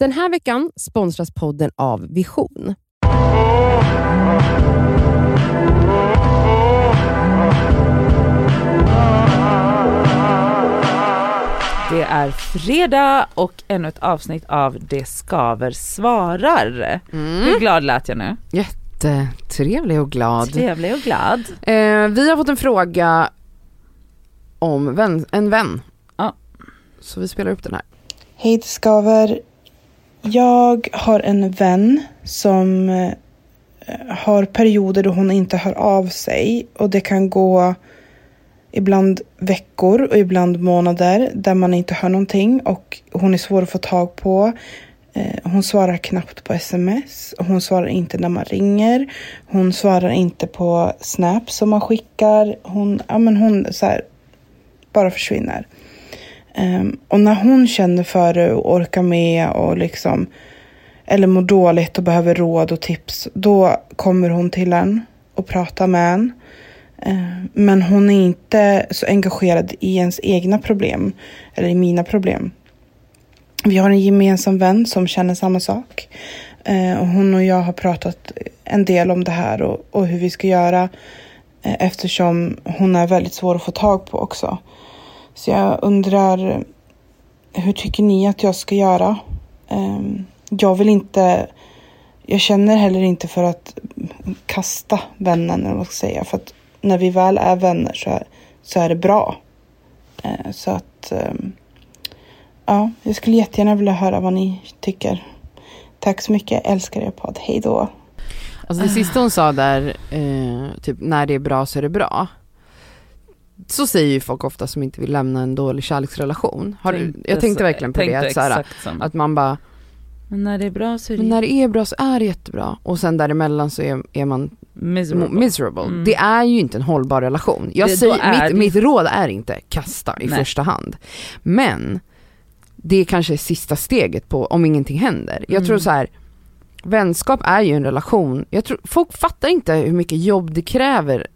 Den här veckan sponsras podden av Vision. Det är fredag och ännu ett avsnitt av Det skaver svarar. Hur glad lät jag nu? Jättetrevlig och glad. Trevlig och glad. Eh, vi har fått en fråga om vän, en vän. Ja. Så vi spelar upp den här. Hej det skaver. Jag har en vän som eh, har perioder då hon inte hör av sig och det kan gå ibland veckor och ibland månader där man inte hör någonting och hon är svår att få tag på. Eh, hon svarar knappt på sms. Hon svarar inte när man ringer. Hon svarar inte på snaps som man skickar. Hon, ja, men hon så här, bara försvinner. Ehm, och när hon känner för det och orkar med och liksom eller mår dåligt och behöver råd och tips, då kommer hon till en och pratar med en. Ehm, men hon är inte så engagerad i ens egna problem eller i mina problem. Vi har en gemensam vän som känner samma sak. Ehm, och hon och jag har pratat en del om det här och, och hur vi ska göra eh, eftersom hon är väldigt svår att få tag på också. Så jag undrar, hur tycker ni att jag ska göra? Ehm, jag vill inte, jag känner heller inte för att kasta vännen, eller vad man ska säga. För att när vi väl är vänner så är, så är det bra. Ehm, så att, ehm, ja, jag skulle jättegärna vilja höra vad ni tycker. Tack så mycket, älskar er podd. Hej då. Alltså det sista hon sa där, eh, typ när det är bra så är det bra. Så säger ju folk ofta som inte vill lämna en dålig kärleksrelation. Har du, jag tänkte verkligen på det, att, så här, som. att man bara, Men när det är bra så är det men när det är bra så är det jättebra. Och sen däremellan så är, är man miserable. miserable. Mm. Det är ju inte en hållbar relation. Jag Det- säger, är mitt, det- mitt råd är inte kasta i Nej. första hand. Men det kanske är sista steget på om ingenting händer. Jag Mm. tror så här. vänskap är ju en relation. Jag tror, folk fattar inte hur mycket jobb det kräver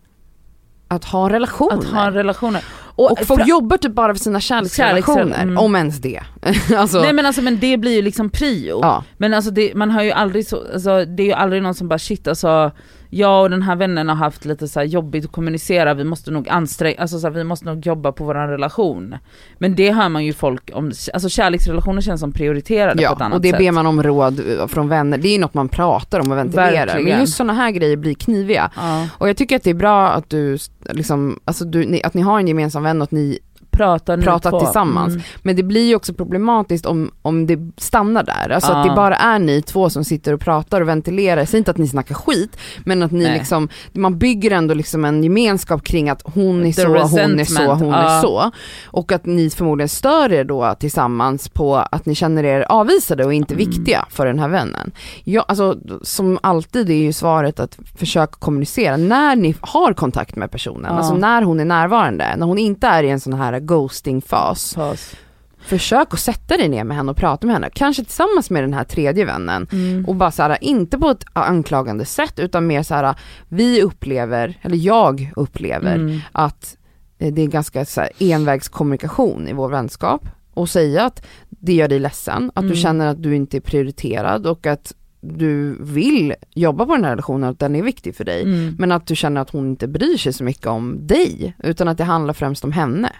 att ha relationer. Att ha relationer. och folk fra- jobbar typ bara för sina kärleksrelationer, Kärleksrel- mm. om ens det. alltså, Nej men alltså men det blir ju liksom prio. ja. Men alltså det, man har ju aldrig så, alltså det är ju aldrig någon som bara shit alltså jag och den här vännen har haft lite så jobbigt att kommunicera, vi måste nog anstränga, alltså så här, vi måste nog jobba på våran relation. Men det hör man ju folk om, alltså kärleksrelationer känns som prioriterade på ett Ja, annat och det sätt. ber man om råd eh, från vänner. Det är ju något man pratar om och ventilerar. Verkligen. Men just sådana här grejer blir kniviga. Ja, Och jag tycker att det är bra att du, liksom, alltså du, ni, att ni har en gemensam vän och att ni, pratar Prata två. tillsammans. Mm. men det blir ju också problematiskt om, om det stannar där. Alltså att Ja. det bara är ni två som sitter och pratar och ventilerar. Säg inte att ni snackar skit, men att ni Nej. liksom, man bygger ändå liksom en gemenskap kring att hon är The så, hon är så, hon ja. är så. Och att ni förmodligen stör er då tillsammans på att ni känner er avvisade och inte Mm. viktiga för den här vännen. Ja, alltså, som alltid är ju svaret att försöka kommunicera när ni har kontakt med personen, Ja. alltså när hon är närvarande, när hon inte är i en sån här ghosting-fas. Paus. Försök att sätta dig ner med henne och prata med henne, kanske tillsammans med den här tredje vännen. Mm. Och bara såhär, inte på ett anklagande sätt utan mer såhär, vi upplever, eller jag upplever Mm. att det är ganska så här, envägskommunikation i vår vänskap och säga att det gör dig ledsen, att Mm. du känner att du inte är prioriterad och att du vill jobba på den här relationen och att den är viktig för dig. Mm. Men att du känner att hon inte bryr sig så mycket om dig, utan att det handlar främst om henne.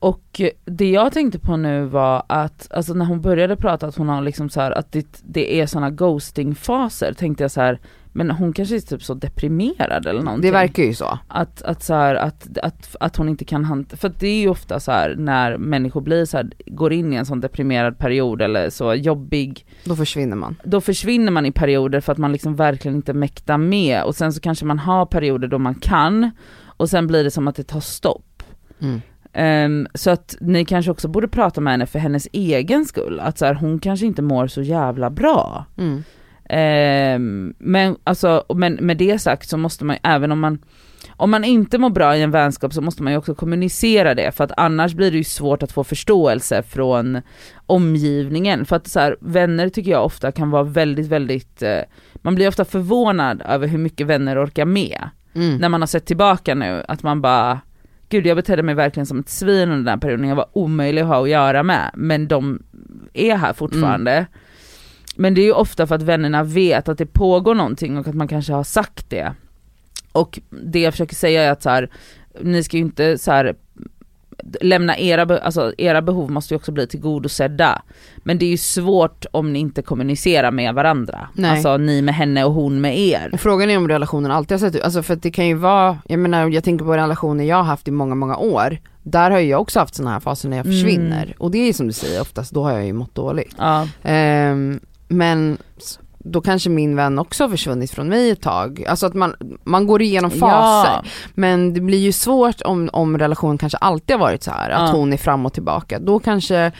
Och det jag tänkte på nu var att, alltså när hon började prata att hon har liksom så här, att det, det är såna ghosting-faser, tänkte jag så här, men hon kanske är typ så deprimerad eller någonting. Det verkar ju så. Att, att, så här, att, att, att hon inte kan hantera, för det är ju ofta så här när människor blir så här, går in i en sån deprimerad period eller så jobbig, Då försvinner man. då försvinner man i perioder för att man liksom verkligen inte mäktar med och sen så kanske man har perioder då man kan och sen blir det som att det tar stopp. Mm. Ehm, så att ni kanske också borde prata med henne för hennes egen skull, att så här, hon kanske inte mår så jävla bra. Mm. Ehm, men alltså, men med det sagt så måste man även om man om man inte mår bra i en vänskap så måste man ju också kommunicera det för att annars blir det ju svårt att få förståelse från omgivningen. För att så här, vänner tycker jag ofta kan vara väldigt, väldigt, eh, man blir ofta förvånad över hur mycket vänner orkar med. Mm. När man har sett tillbaka nu, att man bara, gud jag betedde mig verkligen som ett svin under den här perioden, jag var omöjlig att ha att göra med, men de är här fortfarande. Mm. Men det är ju ofta för att vännerna vet att det pågår någonting och att man kanske har sagt det. Och det jag försöker säga är att så här, ni ska ju inte så här, lämna era, alltså era behov måste ju också bli tillgodosedda. Men det är ju svårt om ni inte kommunicerar med varandra. Nej. Alltså ni med henne och hon med er. Och frågan är om relationen alltid har sett ut, alltså för att det kan ju vara, jag menar jag tänker på relationer jag har haft i många, många år. Där har jag också haft sådana här faser när jag mm. försvinner. Mm. Och det är som du säger oftast, då har jag ju mått dåligt. Ja. Um, men då kanske min vän också har försvunnit från mig ett tag. Alltså att man, man går igenom faser. Ja. Men det blir ju svårt om, om relationen kanske alltid har varit så här, att ja. hon är fram och tillbaka. Då kanske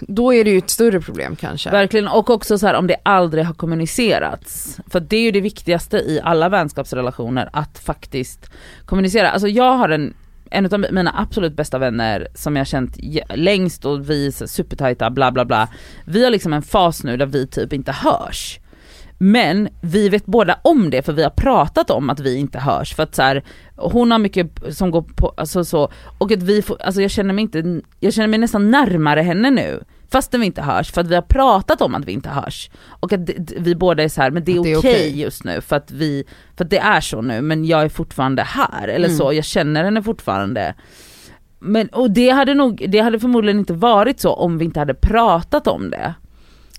då är det ju ett större problem kanske. Verkligen, och också så här, om det aldrig har kommunicerats. För det är ju det viktigaste i alla vänskapsrelationer, att faktiskt kommunicera. Alltså jag har en en av mina absolut bästa vänner som jag känt längst och vi är supertajta bla bla bla. Vi har liksom en fas nu där vi typ inte hörs. Men vi vet båda om det för vi har pratat om att vi inte hörs för att så här, hon har mycket som går på, alltså så, och att vi får, alltså jag känner mig inte, jag känner mig nästan närmare henne nu fastän vi inte hörs för att vi har pratat om att vi inte hörs. Och att vi båda är så här, men det är okej okay okay. just nu för att vi, för att det är så nu men jag är fortfarande här eller mm. så, jag känner henne fortfarande. Men, och det hade nog, det hade förmodligen inte varit så om vi inte hade pratat om det.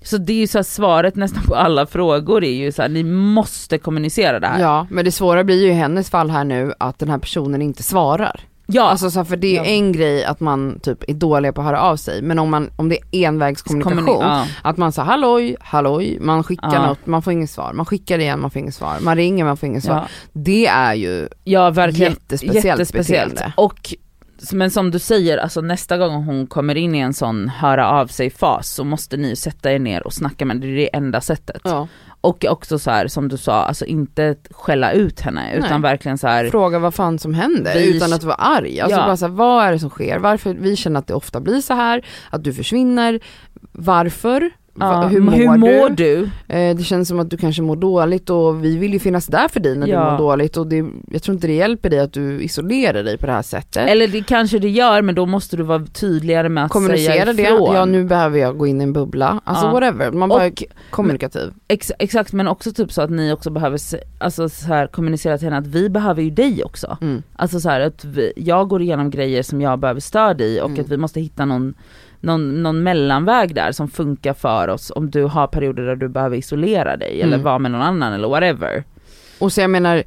Så det är ju så svaret nästan på alla frågor är ju så här, ni måste kommunicera det här. Ja, men det svåra blir ju i hennes fall här nu att den här personen inte svarar. Ja. Alltså så för det är ja. en grej att man typ är dålig på att höra av sig, men om, man, om det är envägskommunikation, ja. att man säger halloj, halloj, man skickar ja. något, man får inget svar, man skickar igen, man får inget svar, man ringer, man får inget svar. Det är ju ja, verkligen, jättespeciellt, jättespeciellt beteende. Och men som du säger, alltså nästa gång hon kommer in i en sån höra av sig fas så måste ni sätta er ner och snacka med det är det enda sättet. Ja. Och också så här, som du sa, alltså inte skälla ut henne utan Nej. verkligen så här, Fråga vad fan som händer vi... utan att vara arg. Alltså ja. bara så här, vad är det som sker? Varför, vi känner att det ofta blir så här, att du försvinner. Varför? Ja, hur mår, hur mår du? du? Eh, det känns som att du kanske mår dåligt och vi vill ju finnas där för dig när ja. du mår dåligt och det, jag tror inte det hjälper dig att du isolerar dig på det här sättet. Eller det kanske det gör men då måste du vara tydligare med att Kommunicera säga ifrån. det, ja nu behöver jag gå in i en bubbla, alltså ja. whatever, man bara och, kommunikativ. Ex, exakt men också typ så att ni också behöver alltså så här, kommunicera till henne att vi behöver ju dig också. Mm. Alltså så här, att vi, jag går igenom grejer som jag behöver stöd i och mm. att vi måste hitta någon någon, någon mellanväg där som funkar för oss om du har perioder där du behöver isolera dig mm. eller vara med någon annan eller whatever. Och så jag menar,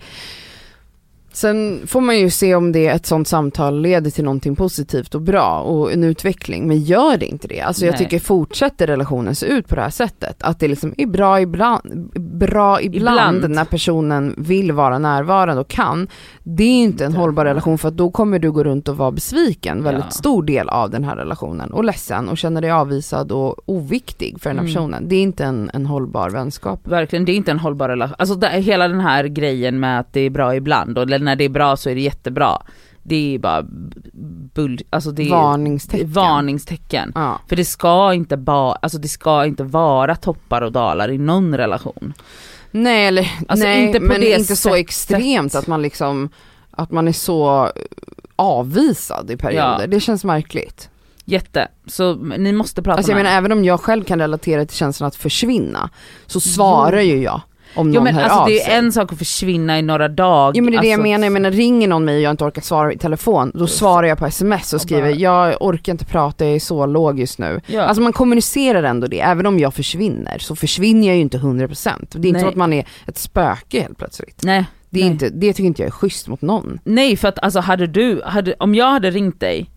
Sen får man ju se om det ett sånt samtal leder till någonting positivt och bra och en utveckling, men gör det inte det? Alltså Nej. jag tycker fortsätter relationen se ut på det här sättet, att det liksom är bra ibland, bra ibland, ibland. när personen vill vara närvarande och kan, det är inte en hållbar relation för att då kommer du gå runt och vara besviken väldigt ja. stor del av den här relationen och ledsen och känna dig avvisad och oviktig för den här mm. personen. Det är inte en, en hållbar vänskap. Verkligen, det är inte en hållbar relation. Alltså det, hela den här grejen med att det är bra ibland och när det är bra så är det jättebra. Det är bara bull, alltså det är varningstecken. varningstecken. Ja. För det ska inte bara, alltså det ska inte vara toppar och dalar i någon relation. Nej eller, alltså nej inte men inte sättet. så extremt att man liksom, att man är så avvisad i perioder. Ja. Det känns märkligt. Jätte, så ni måste prata alltså jag menar även om jag själv kan relatera till känslan att försvinna, så svarar jo. ju jag om någon jo, men hör alltså, av det är sig. en sak att försvinna i några dagar. Jo men det är det jag alltså- menar, jag menar ringer någon mig och jag inte orkar svara i telefon, då svarar jag på sms och skriver jag orkar inte prata, jag är så låg just nu. Ja. Alltså man kommunicerar ändå det, även om jag försvinner så försvinner jag ju inte 100%. Det är inte Nej. så att man är ett spöke helt plötsligt. Nej. Det, är Nej. Inte, det tycker inte jag är schysst mot någon. Nej för att alltså hade du, hade, om jag hade ringt dig,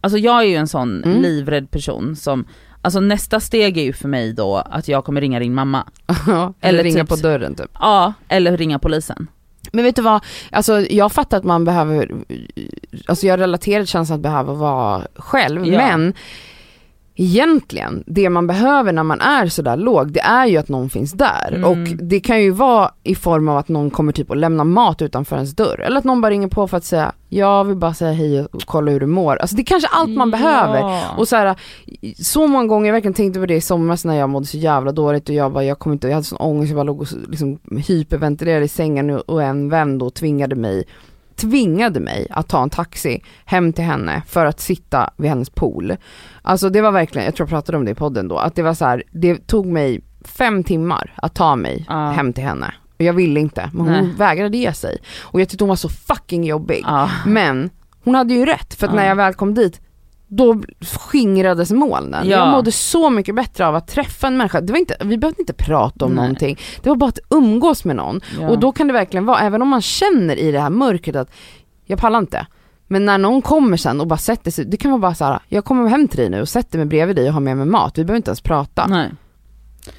alltså jag är ju en sån mm. livrädd person som Alltså nästa steg är ju för mig då att jag kommer ringa din mamma. eller, eller ringa typ, på dörren typ. Ja, eller ringa polisen. Men vet du vad, alltså jag fattar att man behöver, alltså jag relaterar till känslan att behöva vara själv, ja. men egentligen, det man behöver när man är sådär låg, det är ju att någon finns där. Mm. Och det kan ju vara i form av att någon kommer typ och lämnar mat utanför ens dörr. Eller att någon bara ringer på för att säga, jag vill bara säga hej och kolla hur du mår. Alltså det är kanske allt man ja. behöver. Och så, här, så många gånger, jag verkligen tänkte på det i somras när jag mådde så jävla dåligt och jag bara, jag kommer inte, jag hade sån ångest, jag bara låg och liksom hyperventilerade i sängen och en vän då tvingade mig tvingade mig att ta en taxi hem till henne för att sitta vid hennes pool. Alltså det var verkligen, jag tror jag pratade om det i podden då, att det var så här, det tog mig fem timmar att ta mig Ja. hem till henne. Och jag ville inte, men hon Nej. vägrade ge sig. Och jag tyckte hon var så fucking jobbig. Ja. Men hon hade ju rätt, för att Ja. när jag väl kom dit, då skingrades molnen. Ja. Jag mådde så mycket bättre av att träffa en människa. Det var inte, vi behövde inte prata om Nej. någonting, det var bara att umgås med någon. Ja. Och då kan det verkligen vara, även om man känner i det här mörkret att jag pallar inte. Men när någon kommer sen och bara sätter sig, det kan vara bara så här: jag kommer hem till dig nu och sätter mig bredvid dig och har med mig mat, vi behöver inte ens prata. Nej.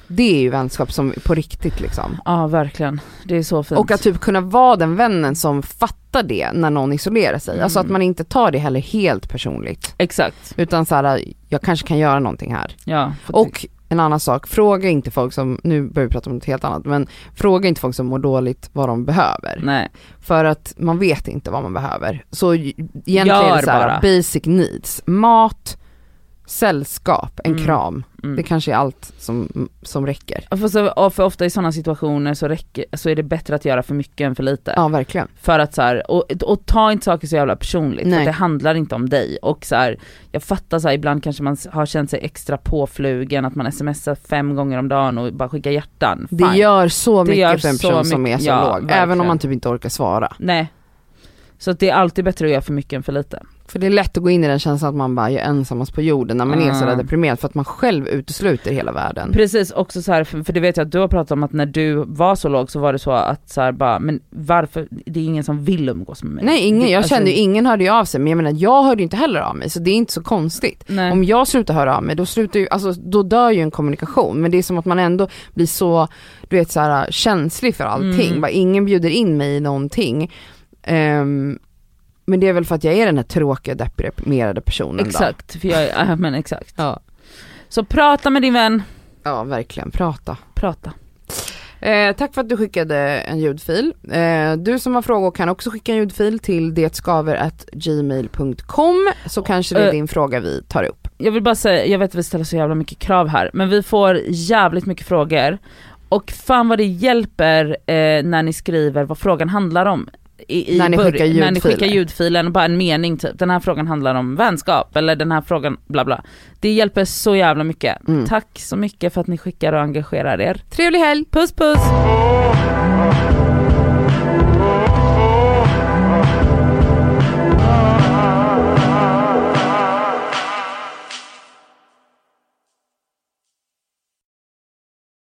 Det är ju vänskap som på riktigt liksom. Ja verkligen, det är så fint. Och att typ kunna vara den vännen som fattar det när någon isolerar sig. Alltså att Mm. man inte tar det heller helt personligt. Exakt, Utan så här, jag kanske kan göra någonting här. ja. Och en annan sak, fråga inte folk som, nu börjar vi prata om något helt annat, men fråga inte folk som mår dåligt vad de behöver. Nej, För att man vet inte vad man behöver. Så egentligen är Gör det så här, basic needs. Mat, sällskap, en Mm. kram. mm. Det kanske är allt som, som räcker. Ja, För, så, och för ofta i sådana situationer så, räcker, så är det bättre att göra för mycket än för lite. Ja verkligen. För att så här, och, och ta inte saker så jävla personligt, för Nej. att det handlar inte om dig. Och så här, jag fattar så här, ibland kanske man har känt sig extra påflugen, att man smsar fem gånger om dagen och bara skickar hjärtan. Det Fine. gör så Det mycket gör för en person som är så ja, låg. Även verkligen. om man typ inte orkar svara. Nej. Så det är alltid bättre att göra för mycket än för lite. För det är lätt att gå in i den känslan att man bara är ensammast på jorden när man är Mm. sådär deprimerad för att man själv utesluter hela världen. Precis, också så här, för, för det vet jag att du har pratat om att när du var så låg så var det så att så här, bara, men varför, det är ingen som vill umgås med mig. Nej ingen, jag alltså, kände ju, ingen hörde ju av sig men jag menar jag hörde ju inte heller av mig så det är inte så konstigt. Nej. Om jag slutar höra av mig då slutar ju, alltså då dör ju en kommunikation men det är som att man ändå blir så, du vet så här känslig för allting. Mm. Bara, ingen bjuder in mig i någonting. Ehm, men det är väl för att jag är den här tråkiga deprimerade personen Exakt, för jag, är- ja, men exakt. då. Ja. Så prata med din vän, ja verkligen, prata. prata. Eh, tack för att du skickade en ljudfil. Eh, du som har frågor kan också skicka en ljudfil till detskaver.gmail.com så kanske det är Eh. din fråga vi tar upp. Jag vill bara säga, jag vet att vi ställer så jävla mycket krav här, men vi får jävligt mycket frågor. Och fan vad det hjälper eh, när ni skriver vad frågan handlar om. I, i När ni skickar När ni skickar ljudfilen och bara en mening typ, den här frågan handlar om vänskap, eller den här frågan bla bla. Det hjälper så jävla mycket. Mm. Tack så mycket för att ni skickar och engagerar er. Trevlig helg! Puss puss!